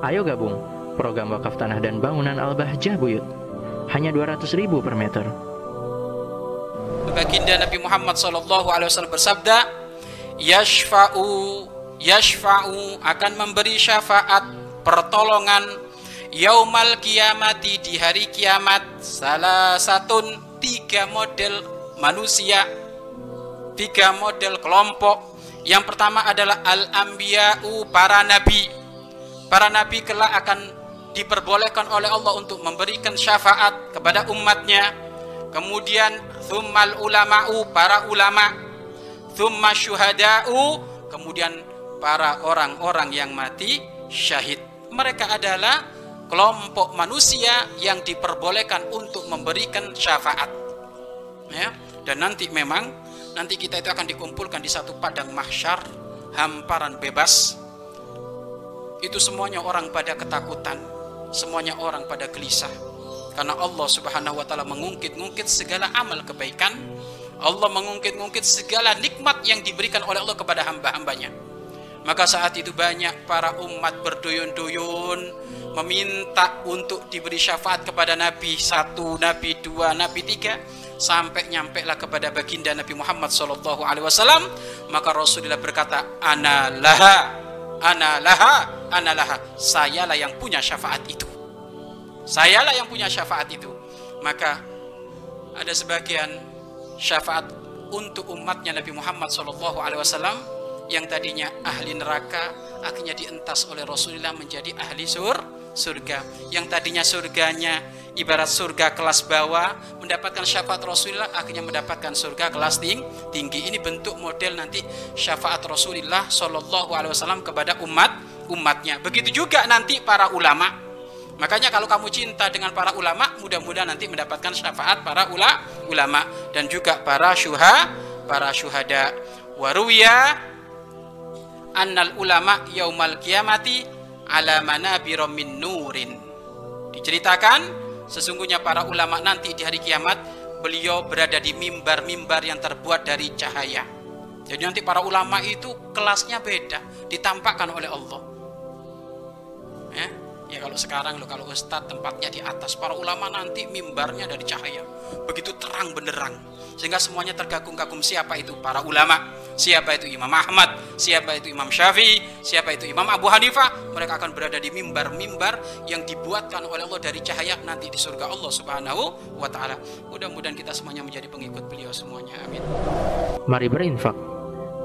Ayo gabung program wakaf tanah dan bangunan Al-Bahjah Buyut. Hanya 200 ribu per meter. Baginda Nabi Muhammad SAW bersabda, Yashfa'u, Yashfa'u akan memberi syafaat pertolongan yaumal kiamati di hari kiamat salah satu tiga model manusia tiga model kelompok yang pertama adalah al-anbiya'u para nabi para nabi kelak akan diperbolehkan oleh Allah untuk memberikan syafaat kepada umatnya. Kemudian thummal ulama'u para ulama. Thumma syuhada'u kemudian para orang-orang yang mati syahid. Mereka adalah kelompok manusia yang diperbolehkan untuk memberikan syafaat. Ya dan nanti memang nanti kita itu akan dikumpulkan di satu padang mahsyar hamparan bebas itu semuanya orang pada ketakutan semuanya orang pada gelisah. Karena Allah Subhanahu wa taala mengungkit-ungkit segala amal kebaikan Allah mengungkit-ungkit segala nikmat yang diberikan oleh Allah kepada hamba-hambanya. Maka saat itu banyak para umat berduyun-duyun meminta untuk diberi syafaat kepada Nabi satu, Nabi dua, Nabi tiga sampai nyampe lah kepada baginda Nabi Muhammad Wasallam. Maka Rasulullah berkata ana laha ana ana laha sayalah yang punya syafaat itu. Sayalah yang punya syafaat itu. Maka ada sebagian syafaat untuk umatnya Nabi Muhammad Sallallahu Alaihi Wasallam yang tadinya ahli neraka akhirnya dientas oleh Rasulullah menjadi ahli sur surga. Yang tadinya surganya ibarat surga kelas bawah mendapatkan syafaat Rasulullah akhirnya mendapatkan surga kelas ting tinggi. Ini bentuk model nanti syafaat Rasulullah Shallallahu Alaihi Wasallam kepada umat umatnya. Begitu juga nanti para ulama. Makanya kalau kamu cinta dengan para ulama mudah-mudahan nanti mendapatkan syafaat para ula, ulama dan juga para syuha para syuhada. Waruya annal ulama yaumal kiamati ala manabira min nurin. Diceritakan sesungguhnya para ulama nanti di hari kiamat beliau berada di mimbar-mimbar yang terbuat dari cahaya jadi nanti para ulama itu kelasnya beda ditampakkan oleh Allah ya, ya kalau sekarang lo kalau ustadz tempatnya di atas para ulama nanti mimbarnya dari cahaya begitu terang benderang sehingga semuanya tergagum-gagum siapa itu para ulama siapa itu Imam Ahmad, siapa itu Imam Syafi'i, siapa itu Imam Abu Hanifah, mereka akan berada di mimbar-mimbar yang dibuatkan oleh Allah dari cahaya nanti di surga Allah Subhanahu wa taala. Mudah-mudahan kita semuanya menjadi pengikut beliau semuanya. Amin. Mari berinfak